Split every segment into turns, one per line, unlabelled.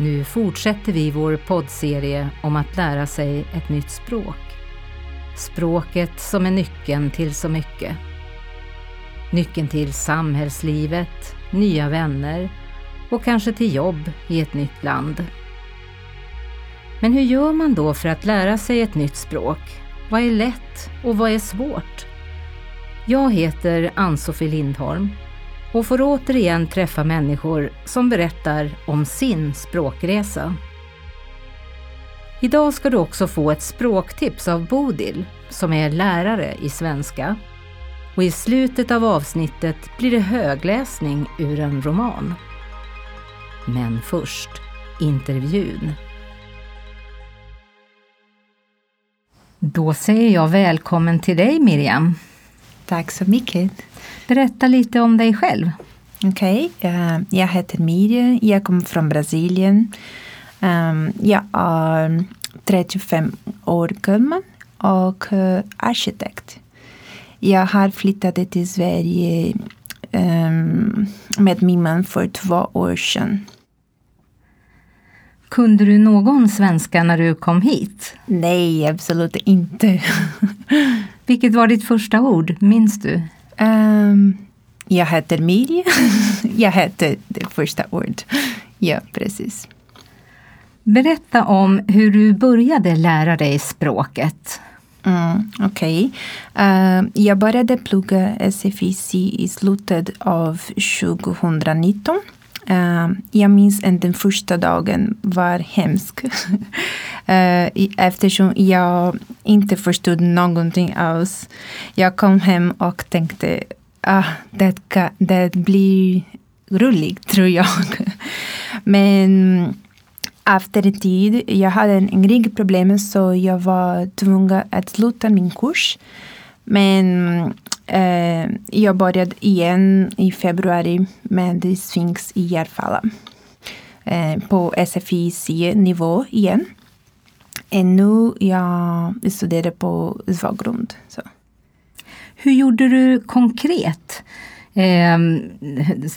Nu fortsätter vi vår poddserie om att lära sig ett nytt språk. Språket som är nyckeln till så mycket. Nyckeln till samhällslivet, nya vänner och kanske till jobb i ett nytt land. Men hur gör man då för att lära sig ett nytt språk? Vad är lätt och vad är svårt? Jag heter Ann-Sofie Lindholm och får återigen träffa människor som berättar om sin språkresa. Idag ska du också få ett språktips av Bodil som är lärare i svenska. Och i slutet av avsnittet blir det högläsning ur en roman. Men först intervjun. Då säger jag välkommen till dig Miriam.
Tack så mycket.
Berätta lite om dig själv.
Okej, okay. eh, jag heter Miriam, jag kommer från Brasilien. Um, jag är 35 år gammal och uh, arkitekt. Jag har flyttat till Sverige um, med min man för två år sedan.
Kunde du någon svenska när du kom hit?
Nej, absolut inte.
Vilket var ditt första ord, minns du?
Um, jag heter Mirja. jag heter det första ordet. Ja, precis.
Berätta om hur du började lära dig språket.
Mm, Okej. Okay. Uh, jag började plugga SFIC i slutet av 2019. Uh, jag minns att den första dagen var hemsk. uh, eftersom jag inte förstod någonting alls. Jag kom hem och tänkte ah, det, det blir roligt, tror jag. Men efter en tid, jag hade en ryggproblem så jag var tvungen att sluta min kurs. Men Eh, jag började igen i februari med Sphinx i Järfälla. Eh, på SFI-nivå igen. Och nu jag studerar på Svagrund. Så.
Hur gjorde du konkret? Eh,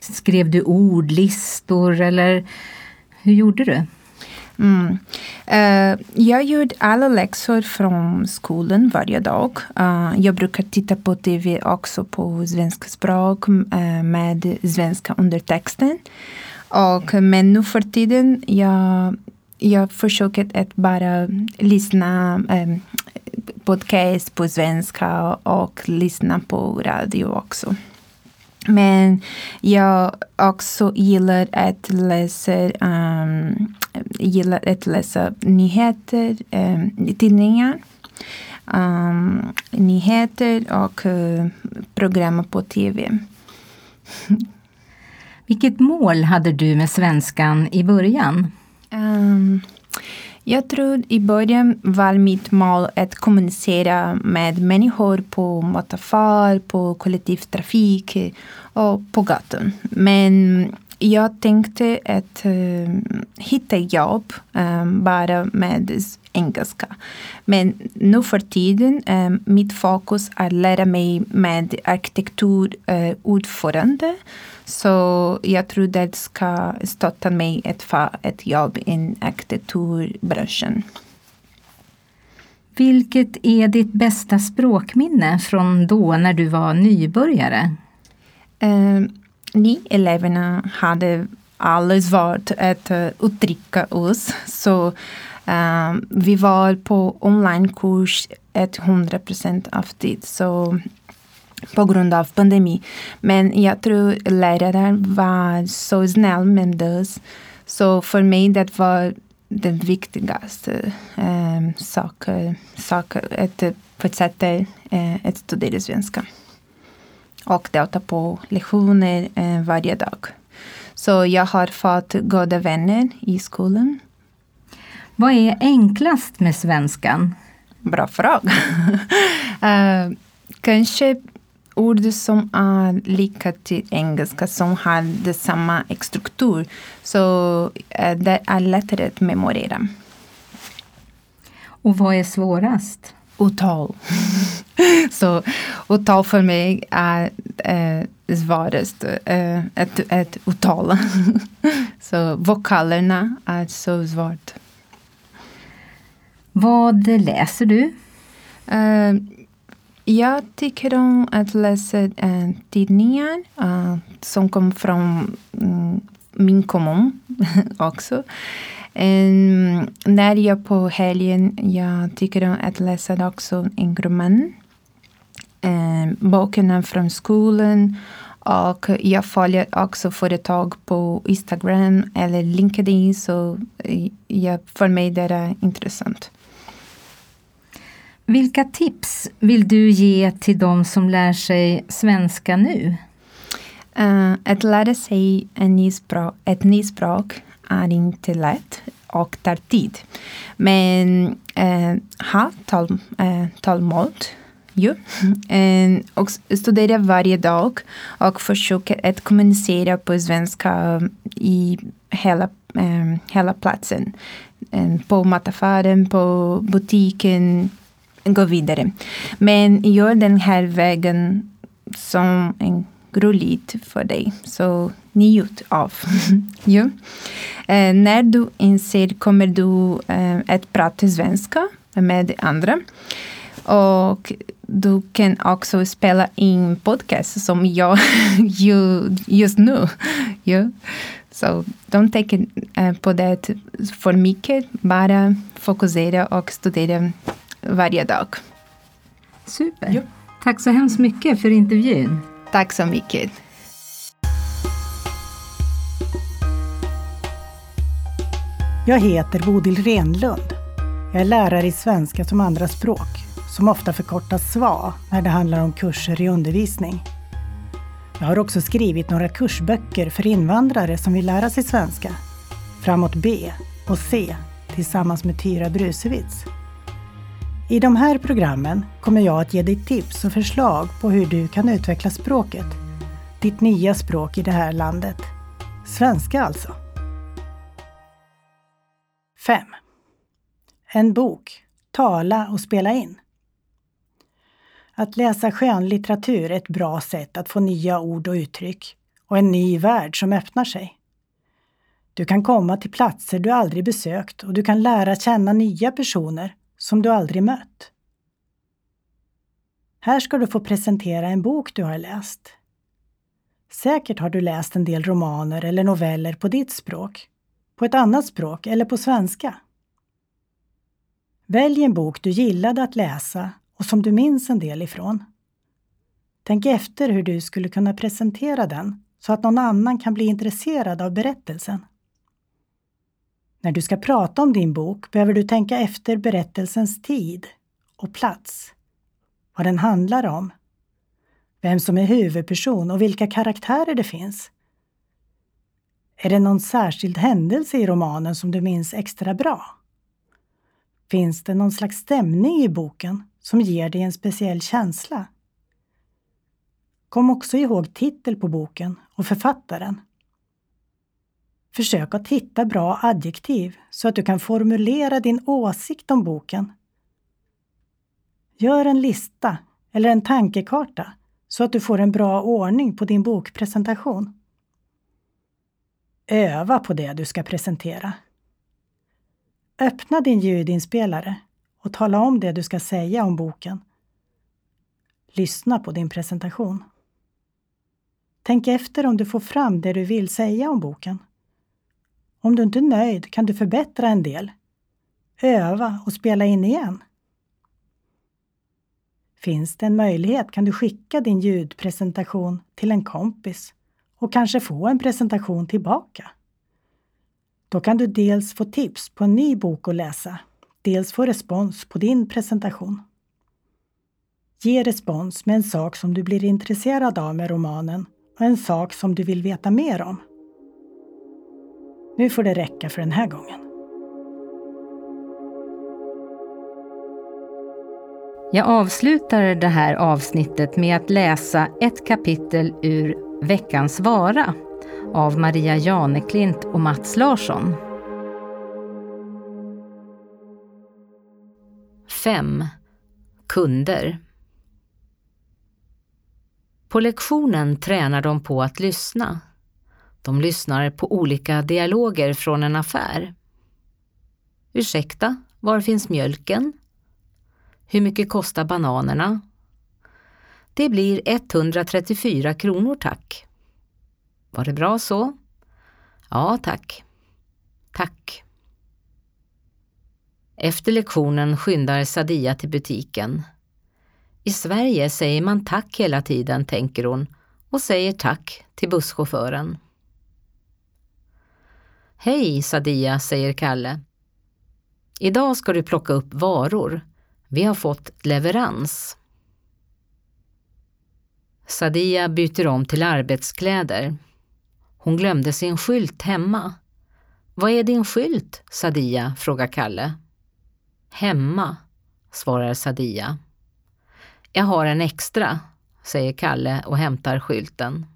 skrev du ordlistor eller hur gjorde du?
Mm. Uh, jag gjorde alla läxor från skolan varje dag. Uh, jag brukar titta på tv också på svenska språk uh, med svenska undertexten. Och, men nu för tiden jag, jag försöker att bara lyssna um, podcast på svenska och lyssna på radio också. Men jag också gillar att läsa, um, gillar att läsa nyheter, um, tidningar, um, nyheter och uh, program på tv.
Vilket mål hade du med svenskan i början?
Um, jag tror i början var mitt mål att kommunicera med människor på mataffär, på kollektivtrafik och på gatan. Men jag tänkte att uh, hitta jobb um, bara med engelska. Men nu för tiden, um, mitt fokus är att lära mig med arkitektur uh, ordförande så jag tror det ska stötta mig att få ett jobb i arkitekturbranschen.
Vilket är ditt bästa språkminne från då när du var nybörjare?
Uh, ni eleverna hade alla svårt att eh, uttrycka oss. Så um, vi var på onlinekurs 100 procent av tid. Så på grund av pandemi. Men jag tror läraren var så snäll med oss. Så för mig det var den viktigaste ehm, um, saken sak, att eh, fortsätta uh, eh, att studera svenska. Och delta på lektioner uh, varje dag. Så jag har fått goda vänner i skolan.
Vad är enklast med svenskan?
Bra fråga. uh, kanske ord som är lika till engelska som har samma struktur. Så eh, det är lättare att memorera.
Och vad är svårast?
Uttal. så uttal för mig är eh, svåraste uh, att, att uttala. så vokalerna är så svårt.
Vad läser du?
Uh, jag tycker om att läsa uh, tidningar uh, som kommer från um, min kommun också. Um, när jag på helgen, jag tycker om att läsa också en roman. Um, böckerna från skolan och jag följer också företag på Instagram eller LinkedIn så jag, för mig det är intressant.
Vilka tips vill du ge till de som lär sig svenska nu?
Uh, att lära sig en ny språk, ett nytt språk är inte lätt och tar tid. Men eh, ha tal, eh, uh, tålamod. Jo. Eh, och studera varje dag och försöka att kommunicera på svenska i hela, eh, hela platsen. Eh, på mataffären, på butiken, gå vidare. Men gör den här vägen som en roligt för dig. Så njut av. ja. eh, när du inser kommer du eh, att prata svenska med andra. Och du kan också spela in podcast som jag just nu. ja. Så take it, uh, på det för mycket. Bara fokusera och studera varje dag.
Super. Jo. Tack så hemskt mycket för intervjun.
Tack så mycket.
Jag heter Bodil Renlund. Jag är lärare i svenska som andraspråk, som ofta förkortas SVA när det handlar om kurser i undervisning. Jag har också skrivit några kursböcker för invandrare som vill lära sig svenska. Framåt B och C tillsammans med Tyra Brusewitz. I de här programmen kommer jag att ge dig tips och förslag på hur du kan utveckla språket. Ditt nya språk i det här landet. Svenska alltså. 5. En bok. Tala och spela in. Att läsa skönlitteratur är ett bra sätt att få nya ord och uttryck och en ny värld som öppnar sig. Du kan komma till platser du aldrig besökt och du kan lära känna nya personer som du aldrig mött. Här ska du få presentera en bok du har läst. Säkert har du läst en del romaner eller noveller på ditt språk, på ett annat språk eller på svenska. Välj en bok du gillade att läsa och som du minns en del ifrån. Tänk efter hur du skulle kunna presentera den så att någon annan kan bli intresserad av berättelsen. När du ska prata om din bok behöver du tänka efter berättelsens tid och plats. Vad den handlar om. Vem som är huvudperson och vilka karaktärer det finns. Är det någon särskild händelse i romanen som du minns extra bra? Finns det någon slags stämning i boken som ger dig en speciell känsla? Kom också ihåg titel på boken och författaren. Försök att hitta bra adjektiv så att du kan formulera din åsikt om boken. Gör en lista eller en tankekarta så att du får en bra ordning på din bokpresentation. Öva på det du ska presentera. Öppna din ljudinspelare och tala om det du ska säga om boken. Lyssna på din presentation. Tänk efter om du får fram det du vill säga om boken. Om du inte är nöjd kan du förbättra en del. Öva och spela in igen. Finns det en möjlighet kan du skicka din ljudpresentation till en kompis och kanske få en presentation tillbaka. Då kan du dels få tips på en ny bok att läsa, dels få respons på din presentation. Ge respons med en sak som du blir intresserad av med romanen och en sak som du vill veta mer om. Nu får det räcka för den här gången.
Jag avslutar det här avsnittet med att läsa ett kapitel ur Veckans vara av Maria Janeklint och Mats Larsson. 5. Kunder På lektionen tränar de på att lyssna. De lyssnar på olika dialoger från en affär. Ursäkta, var finns mjölken? Hur mycket kostar bananerna? Det blir 134 kronor tack. Var det bra så? Ja, tack. Tack. Efter lektionen skyndar Sadia till butiken. I Sverige säger man tack hela tiden, tänker hon och säger tack till busschauffören. Hej Sadia, säger Kalle. Idag ska du plocka upp varor. Vi har fått leverans. Sadia byter om till arbetskläder. Hon glömde sin skylt hemma. Vad är din skylt, Sadia? frågar Kalle. Hemma, svarar Sadia. Jag har en extra, säger Kalle och hämtar skylten.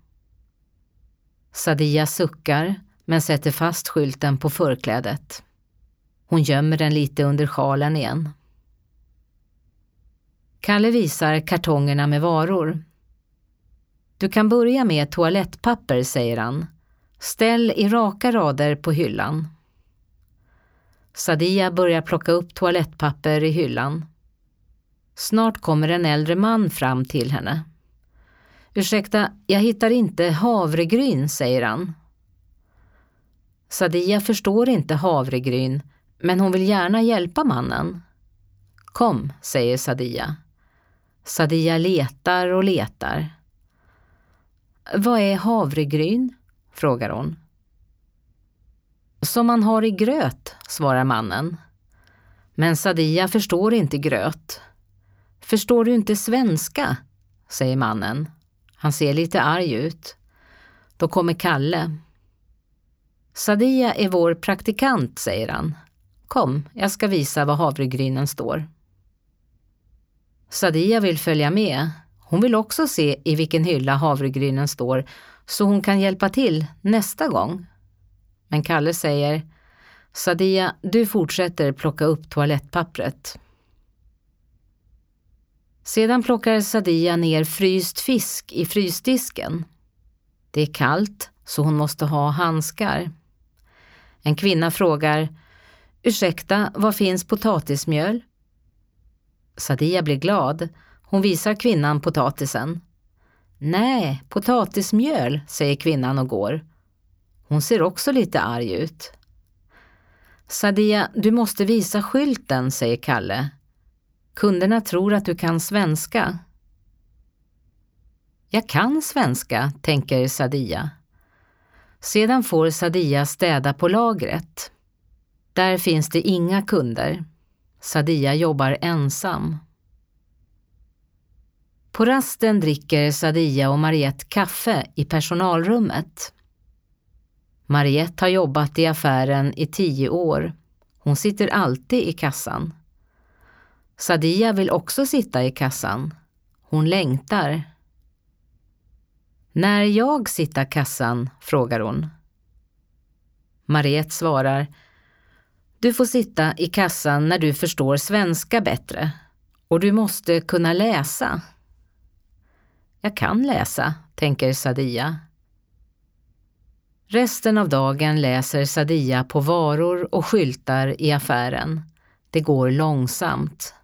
Sadia suckar men sätter fast skylten på förklädet. Hon gömmer den lite under sjalen igen. Kalle visar kartongerna med varor. Du kan börja med toalettpapper, säger han. Ställ i raka rader på hyllan. Sadia börjar plocka upp toalettpapper i hyllan. Snart kommer en äldre man fram till henne. Ursäkta, jag hittar inte havregryn, säger han. Sadia förstår inte havregryn, men hon vill gärna hjälpa mannen. Kom, säger Sadia. Sadia letar och letar. Vad är havregryn? frågar hon. Som man har i gröt, svarar mannen. Men Sadia förstår inte gröt. Förstår du inte svenska? säger mannen. Han ser lite arg ut. Då kommer Kalle. Sadia är vår praktikant, säger han. Kom, jag ska visa var havregrynen står. Sadia vill följa med. Hon vill också se i vilken hylla havregrynen står så hon kan hjälpa till nästa gång. Men Kalle säger Sadia, du fortsätter plocka upp toalettpappret. Sedan plockar Sadia ner fryst fisk i frysdisken. Det är kallt, så hon måste ha handskar. En kvinna frågar Ursäkta, var finns potatismjöl? Sadia blir glad. Hon visar kvinnan potatisen. Nej, potatismjöl, säger kvinnan och går. Hon ser också lite arg ut. Sadia, du måste visa skylten, säger Kalle. Kunderna tror att du kan svenska. Jag kan svenska, tänker Sadia. Sedan får Sadia städa på lagret. Där finns det inga kunder. Sadia jobbar ensam. På rasten dricker Sadia och Mariette kaffe i personalrummet. Mariette har jobbat i affären i tio år. Hon sitter alltid i kassan. Sadia vill också sitta i kassan. Hon längtar. När jag sitter kassan? frågar hon. Mariette svarar Du får sitta i kassan när du förstår svenska bättre. Och du måste kunna läsa. Jag kan läsa, tänker Sadia. Resten av dagen läser Sadia på varor och skyltar i affären. Det går långsamt.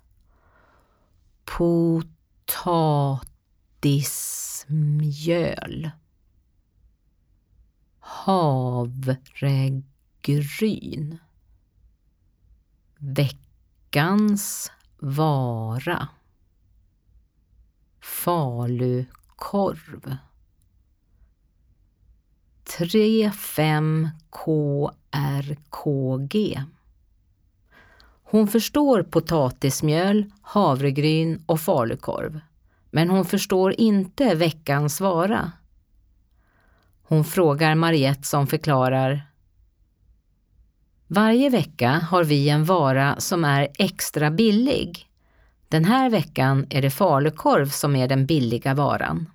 Potatismjöl. Havregryn. Veckans vara. Falukorv. 35KRKG. Hon förstår potatismjöl, havregryn och falukorv. Men hon förstår inte veckans vara. Hon frågar Mariette som förklarar Varje vecka har vi en vara som är extra billig. Den här veckan är det falukorv som är den billiga varan.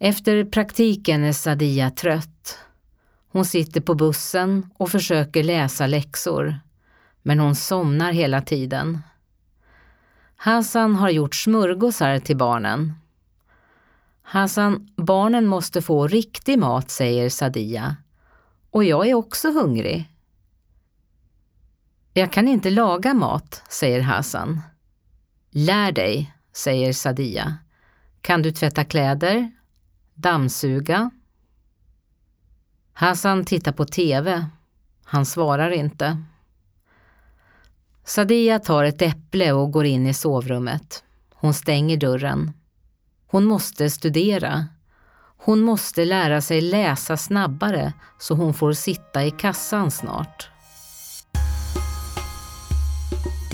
Efter praktiken är Sadia trött. Hon sitter på bussen och försöker läsa läxor, men hon somnar hela tiden. Hassan har gjort smörgåsar till barnen. Hassan, barnen måste få riktig mat, säger Sadia. Och jag är också hungrig. Jag kan inte laga mat, säger Hassan. Lär dig, säger Sadia. Kan du tvätta kläder? Dammsuga? Hassan tittar på TV. Han svarar inte. Sadia tar ett äpple och går in i sovrummet. Hon stänger dörren. Hon måste studera. Hon måste lära sig läsa snabbare så hon får sitta i kassan snart.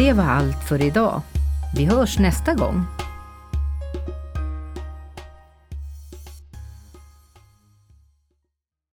Det var allt för idag. Vi hörs nästa gång.